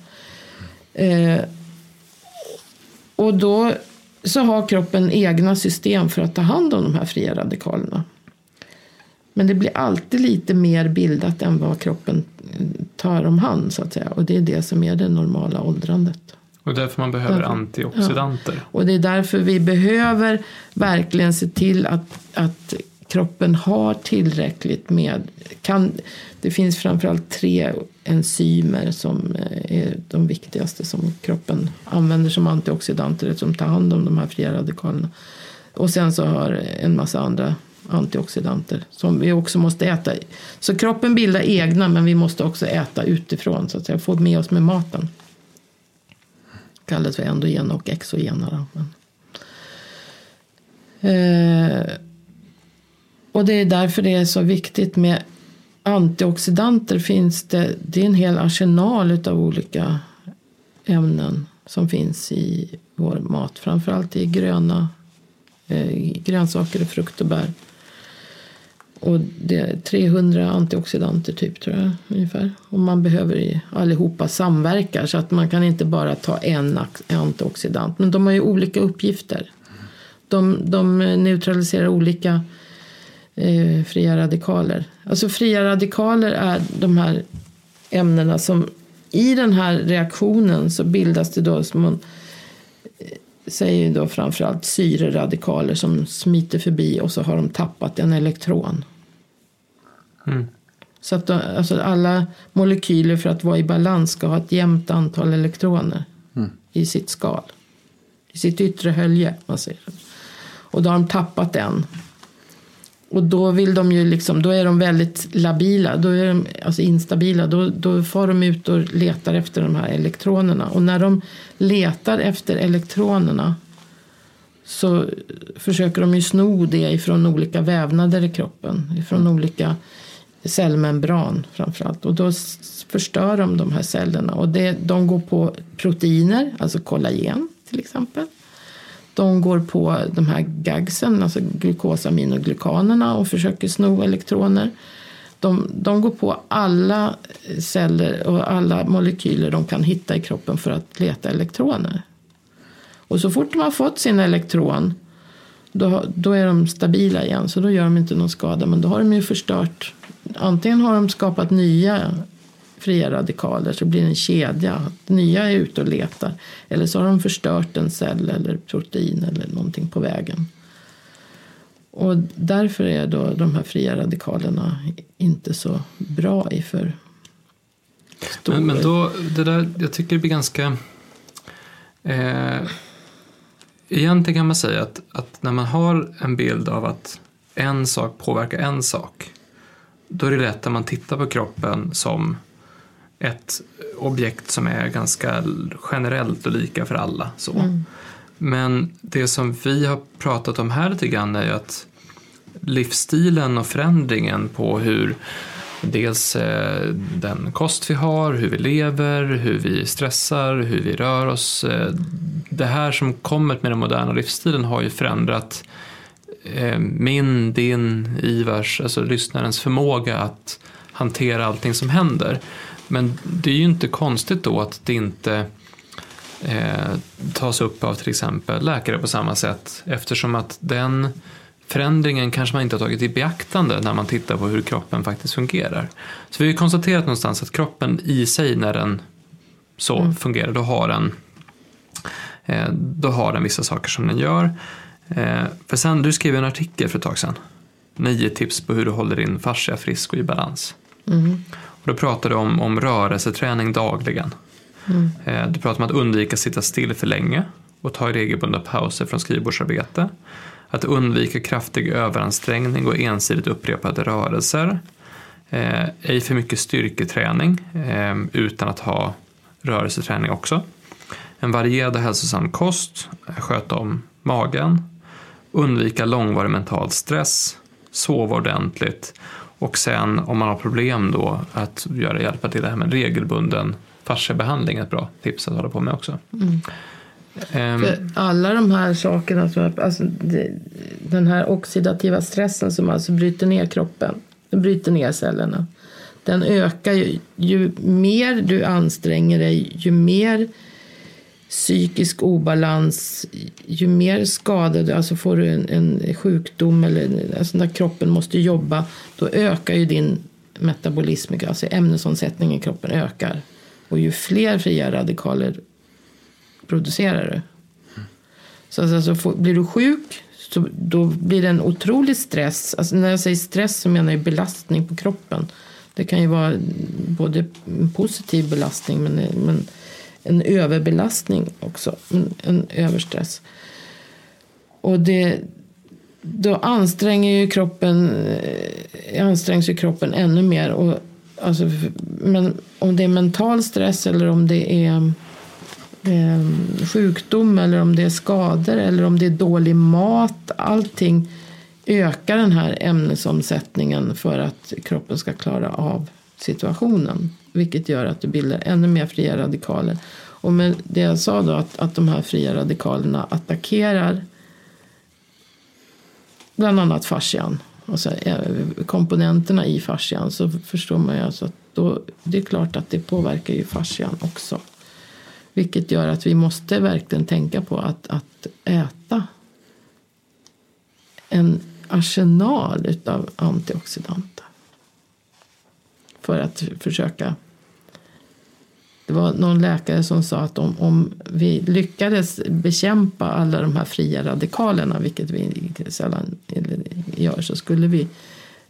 Eh, och då så har kroppen egna system för att ta hand om de här fria radikalerna. Men det blir alltid lite mer bildat än vad kroppen tar om hand så att säga. Och det är det som är det normala åldrandet. Och därför man behöver därför, antioxidanter. Ja. Och det är därför vi behöver verkligen se till att, att kroppen har tillräckligt med... Kan, det finns framförallt tre enzymer som eh, är de viktigaste som kroppen använder som antioxidanter som tar hand om de här fria radikalerna. Och sen så har en massa andra antioxidanter som vi också måste äta. Så kroppen bildar egna men vi måste också äta utifrån så att säga. Få med oss med maten. Det kallas för endogena och exogena. Eh, och det är därför det är så viktigt med antioxidanter finns det, det är en hel arsenal av olika ämnen som finns i vår mat. Framförallt i gröna eh, grönsaker, frukt och bär. Och det är 300 antioxidanter typ tror jag ungefär. Och man behöver allihopa samverka så att man kan inte bara ta en antioxidant. Men de har ju olika uppgifter. De, de neutraliserar olika eh, fria radikaler. Alltså fria radikaler är de här ämnena som i den här reaktionen så bildas det då som man eh, säger då framförallt syreradikaler som smiter förbi och så har de tappat en elektron. Mm. Så att då, alltså alla molekyler för att vara i balans ska ha ett jämnt antal elektroner Mm. i sitt skal. I sitt yttre hölje. Man säger. Och då har de tappat en. Och då vill de ju liksom, då är de väldigt labila, då är de alltså instabila. Då, då far de ut och letar efter de här elektronerna. Och när de letar efter elektronerna så försöker de ju sno det ifrån olika vävnader i kroppen. Ifrån olika cellmembran framförallt. Och då förstör de de här cellerna. Och det, de går på proteiner, alltså kollagen till exempel. De går på de här gagsen, alltså glukosaminoglykanerna och försöker sno elektroner. De, de går på alla celler och alla molekyler de kan hitta i kroppen för att leta elektroner. Och så fort de har fått sin elektron då, då är de stabila igen så då gör de inte någon skada. Men då har de ju förstört. Antingen har de skapat nya fria radikaler så det blir en kedja. Nya är ute och letar. Eller så har de förstört en cell eller protein eller någonting på vägen. Och därför är då de här fria radikalerna inte så bra i för stor... Men, men då, det där, jag tycker det blir ganska... Eh, egentligen kan man säga att, att när man har en bild av att en sak påverkar en sak, då är det lätt att man tittar på kroppen som ett objekt som är ganska generellt och lika för alla. Så. Men det som vi har pratat om här lite grann är ju att livsstilen och förändringen på hur dels eh, den kost vi har, hur vi lever, hur vi stressar, hur vi rör oss. Eh, det här som kommer med den moderna livsstilen har ju förändrat eh, min, din, Ivars, alltså lyssnarens förmåga att hantera allting som händer. Men det är ju inte konstigt då att det inte eh, tas upp av till exempel läkare på samma sätt eftersom att den förändringen kanske man inte har tagit i beaktande när man tittar på hur kroppen faktiskt fungerar. Så vi har ju konstaterat någonstans att kroppen i sig när den så fungerar, då har den eh, då har den vissa saker som den gör. Eh, för sen, du skrev en artikel för ett tag sedan. Nio tips på hur du håller din fascia frisk och i balans. Och då pratar du om, om rörelseträning dagligen. Eh, Du pratar om att undvika att sitta still för länge och ta regelbundna pauser från skrivbordsarbete. Att undvika kraftig överansträngning och ensidigt upprepade rörelser. Eh, ej för mycket styrketräning eh, utan att ha rörelseträning också. En varierad och hälsosam kost, sköta om magen, undvika långvarig mental stress, sova ordentligt och sen om man har problem då att göra hjälpa till det här med regelbunden fasciabehandling är ett bra tips att hålla på med också. Mm. Um. alla de här sakerna, som, alltså, det, den här oxidativa stressen som alltså bryter ner kroppen, den bryter ner cellerna. Den ökar ju, ju mer du anstränger dig, ju mer psykisk obalans, ju mer skadad du, alltså får du en, en sjukdom eller alltså när kroppen måste jobba, då ökar ju din metabolism, alltså ämnesomsättningen i kroppen ökar. Och ju fler fria radikaler producerar du. Så alltså, alltså, får, blir du sjuk så då blir det en otrolig stress. Alltså, när jag säger stress så menar jag belastning på kroppen. Det kan ju vara både en positiv belastning men, men en överbelastning också. En, en överstress. Och det, då anstränger ju kroppen, eh, ansträngs ju kroppen ännu mer. Och, alltså, men om det är mental stress eller om det är Eh, sjukdom eller om det är skador eller om det är dålig mat. Allting ökar den här ämnesomsättningen för att kroppen ska klara av situationen. Vilket gör att du bildar ännu mer fria radikaler. Och med det jag sa då att, att de här fria radikalerna attackerar bland annat fascian. Alltså eh, komponenterna i fascian så förstår man ju alltså att då, det är klart att det påverkar ju fascian också. Vilket gör att vi måste verkligen tänka på att, att äta en arsenal utav antioxidanter. För att försöka det var någon läkare som sa att om, om vi lyckades bekämpa alla de här fria radikalerna, vilket vi sällan gör, så skulle vi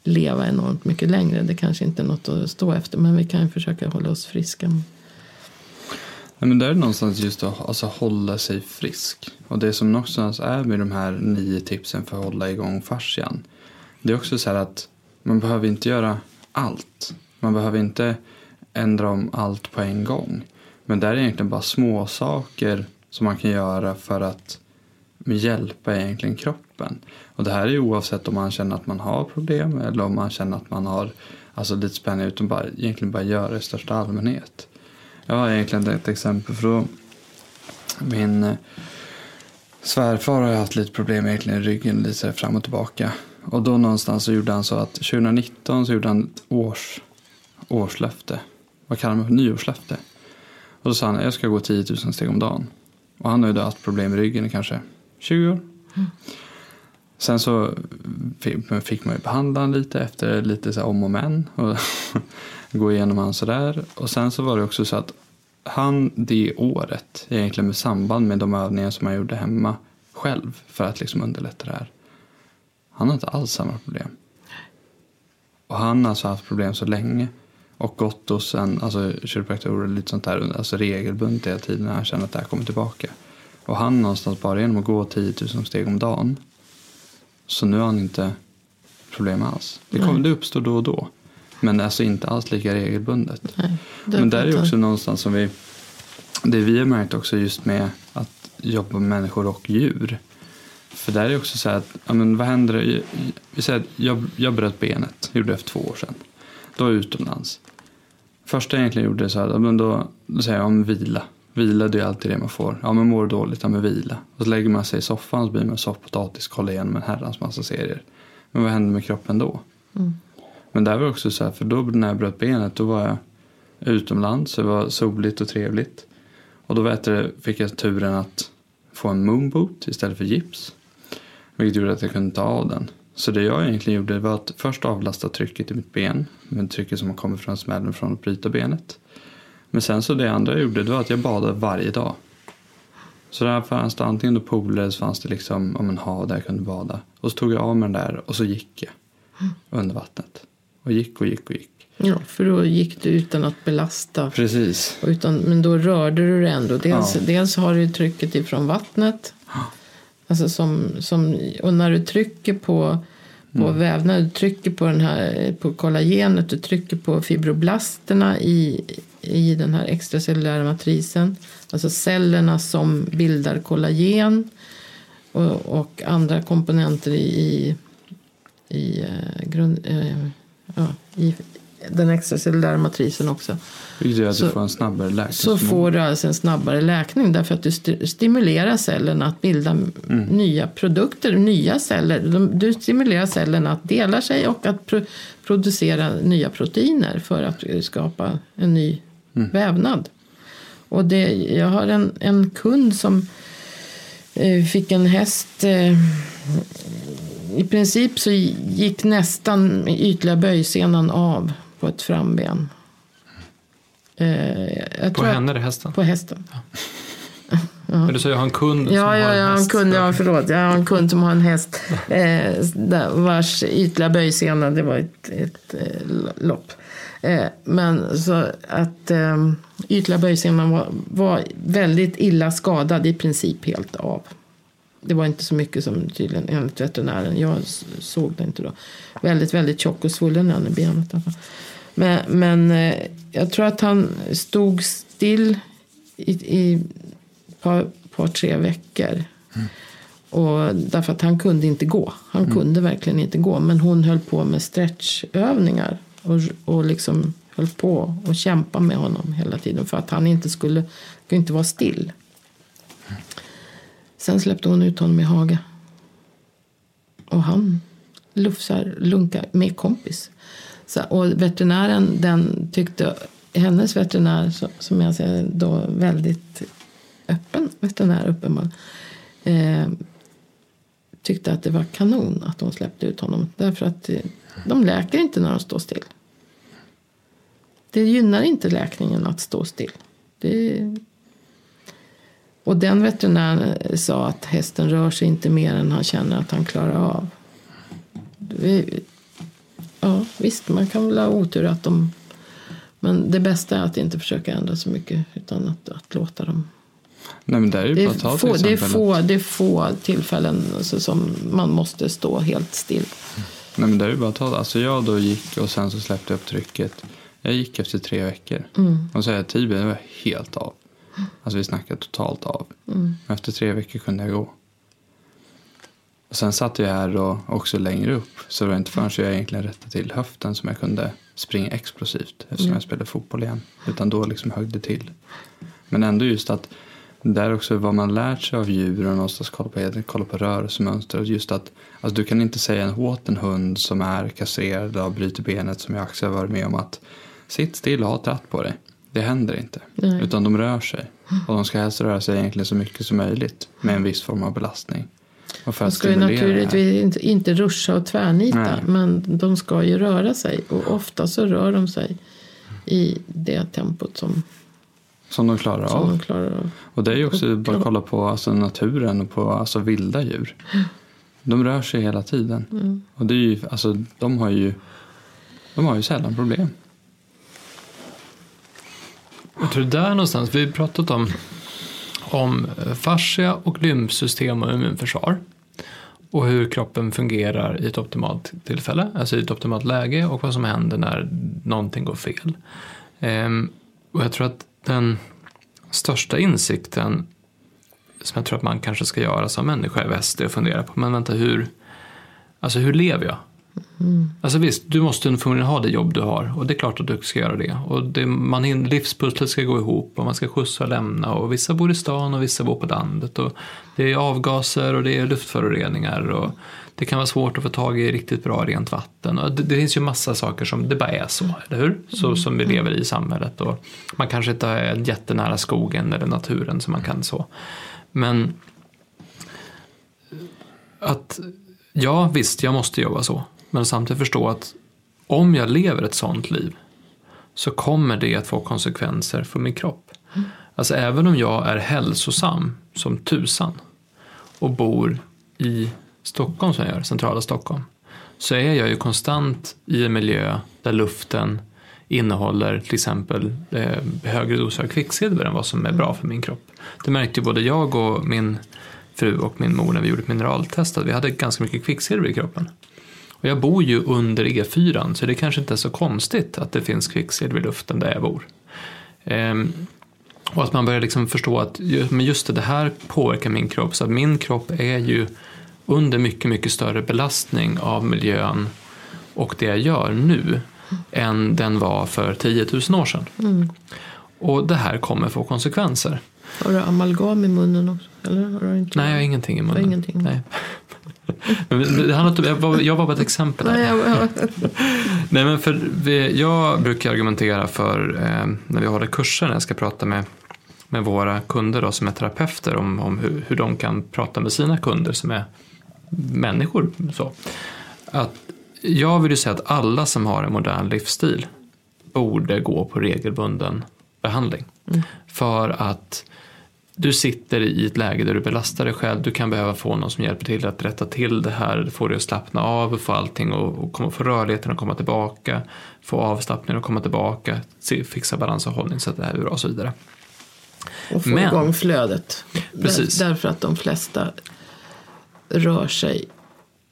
leva enormt mycket längre. Det kanske inte är något att stå efter, men vi kan försöka hålla oss friska. Ja, men det är någonstans just att alltså, hålla sig frisk. Och det som någonstans är med de här nio tipsen för att hålla igång fascian. Det är också så här att man behöver inte göra allt. Man behöver inte ändra om allt på en gång. Men det är egentligen bara små saker som man kan göra för att hjälpa egentligen kroppen. Och det här är ju oavsett om man känner att man har problem eller om man känner att man har alltså lite spänning utan bara, egentligen bara göra det i största allmänhet. Jag har egentligen ett exempel för då min eh, svärfar har haft lite problem egentligen i ryggen lite fram och tillbaka. Och då någonstans så gjorde han så att 2019 så gjorde han ett års, årslöfte vad kallar man för nyårslöfte. Och då sa han, jag ska gå 10 000 steg om dagen. Och han har ju då haft problem med ryggen i kanske 20 år. Mm. Sen så fick man ju behandla honom lite efter lite så om och men. Och gå igenom han sådär. Och sen så var det också så att han det året, egentligen med samband med de övningar som han gjorde hemma själv för att liksom underlätta det här. Han har inte alls samma problem. Och han har alltså haft problem så länge och gått hos en alltså, kiropraktor eller lite sånt där alltså regelbundet hela tiden när han känner att det här kommer tillbaka. Och han någonstans bara genom att gå 10 000 steg om dagen. Så nu har han inte problem alls. Det, kommer, det uppstår då och då. Men alltså inte alls lika regelbundet. Nej, men där är också någonstans som vi, det vi har märkt också just med att jobba med människor och djur. För där är också så här att, ja, men vad händer? Vi säger att jag, jag bröt benet, gjorde det för två år sedan. Då var jag utomlands. Första jag egentligen gjorde så här, men då, då säger jag om vila. Vila det är alltid det man får. Ja men mår dåligt, ja men vila. Och så lägger man sig i soffan så blir man soffpotatis, kollar igenom en herrans massa serier. Men vad händer med kroppen då? Mm. Men där var det också så här, för då när jag bröt benet då var jag utomlands, det var soligt och trevligt. Och då vet du, fick jag turen att få en moonboot istället för gips. Vilket gjorde att jag kunde ta av den. Så det jag egentligen gjorde var att först avlasta trycket i mitt ben. Med trycket som kommit från smällen från att bryta benet. Men sen så det andra jag gjorde det var att jag badade varje dag. Så där fanns det antingen då pooler eller så fanns det liksom om en hav där jag kunde bada. Och så tog jag av mig den där och så gick jag under vattnet. Och gick och gick och gick. Ja, för då gick du utan att belasta. Precis. Utan, men då rörde du det ändå. Dels, ja. dels har du trycket ifrån vattnet. Alltså som, som, och när du trycker på, på mm. vävnaden, du trycker på, den här, på kollagenet, du trycker på fibroblasterna i, i den här extracellulära matrisen. Alltså cellerna som bildar kollagen och, och andra komponenter i, i, i, uh, grund, uh, ja, i den extracellulära matrisen också. Vilket gör att så, du får en snabbare läkning. Så får du alltså en snabbare läkning därför att du st stimulerar cellerna att bilda mm. nya produkter, nya celler. Du stimulerar cellerna att dela sig och att pro producera nya proteiner för att skapa en ny mm. vävnad. Och det, jag har en, en kund som eh, fick en häst eh, i princip så gick nästan ytliga böjsenan av på ett framben. Eh, på henne eller hästen? På hästen. Ja. Ja. Men du säger jag har en kund som ja, har en häst. En kund, ja, förlåt. Jag har en kund som har en häst eh, vars ytliga böjsena, det var ett, ett eh, lopp. Eh, men så att eh, ytliga böjsenan var, var väldigt illa skadad, i princip helt av. Det var inte så mycket som tydligen enligt veterinären. Jag såg det inte då. Väldigt, väldigt tjock och svullen i benet. Men, men eh, jag tror att han stod still i, i ett par, par, tre veckor. Mm. Och därför att han kunde inte gå. Han mm. kunde verkligen inte gå. Men hon höll på med stretchövningar. Och, och liksom höll på och kämpa med honom hela tiden. För att han inte skulle, skulle inte vara still. Sen släppte hon ut honom i Haga. Och han lufsar, lunkar med kompis. Så, och veterinären, den tyckte, hennes veterinär, som jag säger då väldigt öppen veterinär uppenbarligen, eh, tyckte att det var kanon att de släppte ut honom. Därför att eh, de läker inte när de står still. Det gynnar inte läkningen att stå still. Det... Och den veterinären sa att hästen rör sig inte mer än han känner att han klarar av. Ja, visst, man kan väl ha otur att de... Men det bästa är att inte försöka ändra så mycket utan att, att låta dem Nej, men det, är ju det, är ta få, det, är få, det är få tillfällen alltså, som man måste stå helt still. Nej, men det är ju bara att ta Alltså jag då gick och sen så släppte jag upp trycket. Jag gick efter tre veckor. Mm. Och så är Tibet var helt av. Alltså vi snackar totalt av. Mm. Efter tre veckor kunde jag gå. Och sen satt jag här då också längre upp. Så det var inte förrän jag egentligen rättade till höften som jag kunde springa explosivt. Eftersom Mm. jag spelade fotboll igen. Utan då liksom högg det till. Men ändå just att det är också vad man lärt sig av djur och någonstans kolla på, kolla på rörelsemönster. Och Just att alltså du kan inte säga åt en hund som är kastrerad och bryter benet som jag också har varit med om att sitt still och ha tratt på dig. Det händer inte. Nej. Utan de rör sig. Och de ska helst röra sig egentligen så mycket som möjligt med en viss form av belastning. Och för De ska ju naturligtvis inte, inte ruscha och tvärnita. Nej. Men de ska ju röra sig. Och ofta så rör de sig i det tempot som, Som de klarar som av. de klarar av. Och det är ju också bara att kolla på alltså, naturen och på alltså, vilda djur. De rör sig hela tiden. Mm. Och det är ju, alltså, de har ju de har ju sällan problem. Jag tror där någonstans, vi har pratat om, om fascia och lymfsystem och immunförsvar. Och hur kroppen fungerar i ett optimalt tillfälle, alltså i ett optimalt läge och vad som händer när någonting går fel. Ehm, och jag tror att den största insikten som jag tror att man kanske ska göra som människa i väst är att fundera på, men vänta hur, alltså hur lever jag? Alltså visst, du måste förmodligen ha det jobb du har och det är klart att du ska göra det. Och det, man, livspusslet ska gå ihop och man ska skjutsa och lämna och vissa bor i stan och vissa bor på landet. Och det är avgaser och det är luftföroreningar och det kan vara svårt att få tag i riktigt bra rent vatten. Och det, det finns ju massa saker som det bara är så, eller hur? Så som vi lever i samhället och man kanske inte är jättenära skogen eller naturen som man kan så. Men att ja, visst, jag måste jobba så. Men samtidigt förstå att om jag lever ett sånt liv så kommer det att få konsekvenser för min kropp. Alltså även om jag är hälsosam som tusan och bor i Stockholm som jag gör, centrala Stockholm, så är jag ju konstant i en miljö där luften innehåller till exempel eh, högre doser av kvicksilver än vad som är bra för min kropp. Det märkte ju både jag och min fru och min mor när vi gjorde ett mineraltest att vi hade ganska mycket kvicksilver i kroppen. Och jag bor ju under E4 så det kanske inte är så konstigt att det finns kvicksilver i luften där jag bor. Ehm, och att man börjar liksom förstå att men just det, det här påverkar min kropp så att min kropp är ju under mycket, mycket större belastning av miljön och det jag gör nu än den var för 10 000 år sedan. Och det här kommer få konsekvenser. Har du amalgam i munnen också? Eller har du inte? Nej, jag har ingenting i munnen. ingenting. Nej. Det handlar inte, jag, var, jag var bara ett exempel. Nej, jag, jag, Nej, men för vi, jag brukar argumentera för eh, när vi håller kurser, när jag ska prata med, med våra kunder då, som är terapeuter om, om hur, hur de kan prata med sina kunder som är människor. Så. Att jag vill ju säga att alla som har en modern livsstil borde gå på regelbunden behandling. För att du sitter i ett läge där du belastar dig själv. Du kan behöva få någon som hjälper till att rätta till det här. Få dig att slappna av, få allting och, och komma, få rörligheten att komma tillbaka. Få avslappningen att komma tillbaka. Se, fixa balans och hållning så att det här är bra och så vidare. och få Men- igång flödet. Precis. Där, därför att de flesta rör sig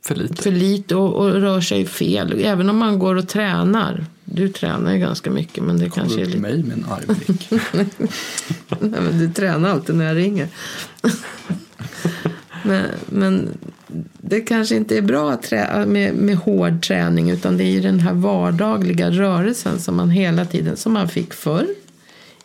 För lite. för lite och, och rör sig fel. Även om man går och tränar. Du tränar ju ganska mycket men det kanske är lite... mig med en argblick. Nej, men du tränar alltid när jag ringer. men, men det kanske inte är bra med, med hård träning utan det är ju den här vardagliga rörelsen som man hela tiden, som man fick förr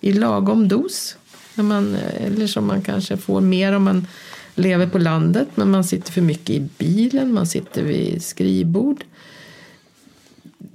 i lagom dos. När man, eller som man kanske får mer om man lever på landet men man sitter för mycket i bilen, man sitter vid skrivbord.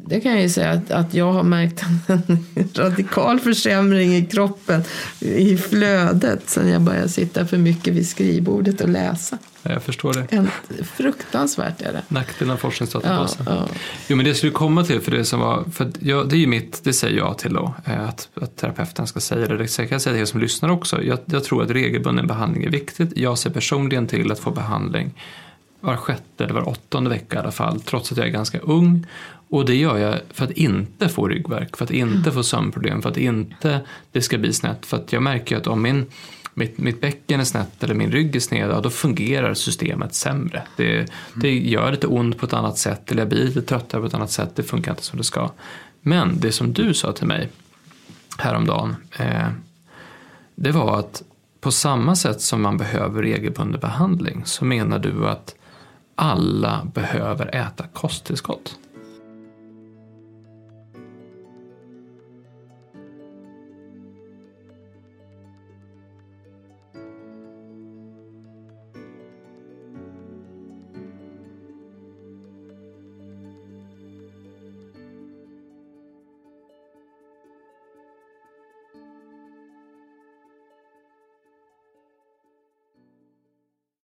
Det kan jag ju säga att, att jag har märkt en radikal försämring i kroppen, i flödet, sen jag började sitta för mycket vid skrivbordet och läsa. Jag förstår det. En, fruktansvärt är det. Nackdelen av forskningsdatabasen. Ja, ja. Jo, men det skulle komma till, för det som var, för jag, det är ju mitt, det säger jag till då, eh, att, att terapeuten ska säga det. Det kan jag säga till er som lyssnar också. Jag, jag tror att regelbunden behandling är viktigt. Jag ser personligen till att få behandling var sjätte eller var åttonde vecka i alla fall, trots att jag är ganska ung. Och det gör jag för att inte få ryggvärk, för att inte få sömnproblem, för att inte det ska bli snett. För att jag märker att om min, mitt, mitt bäcken är snett eller min rygg är sned, ja, då fungerar systemet sämre. Det, det gör lite ont på ett annat sätt, eller jag blir lite tröttare på ett annat sätt, det funkar inte som det ska. Men det som du sa till mig häromdagen, eh, det var att på samma sätt som man behöver regelbunden behandling så menar du att alla behöver äta kosttillskott.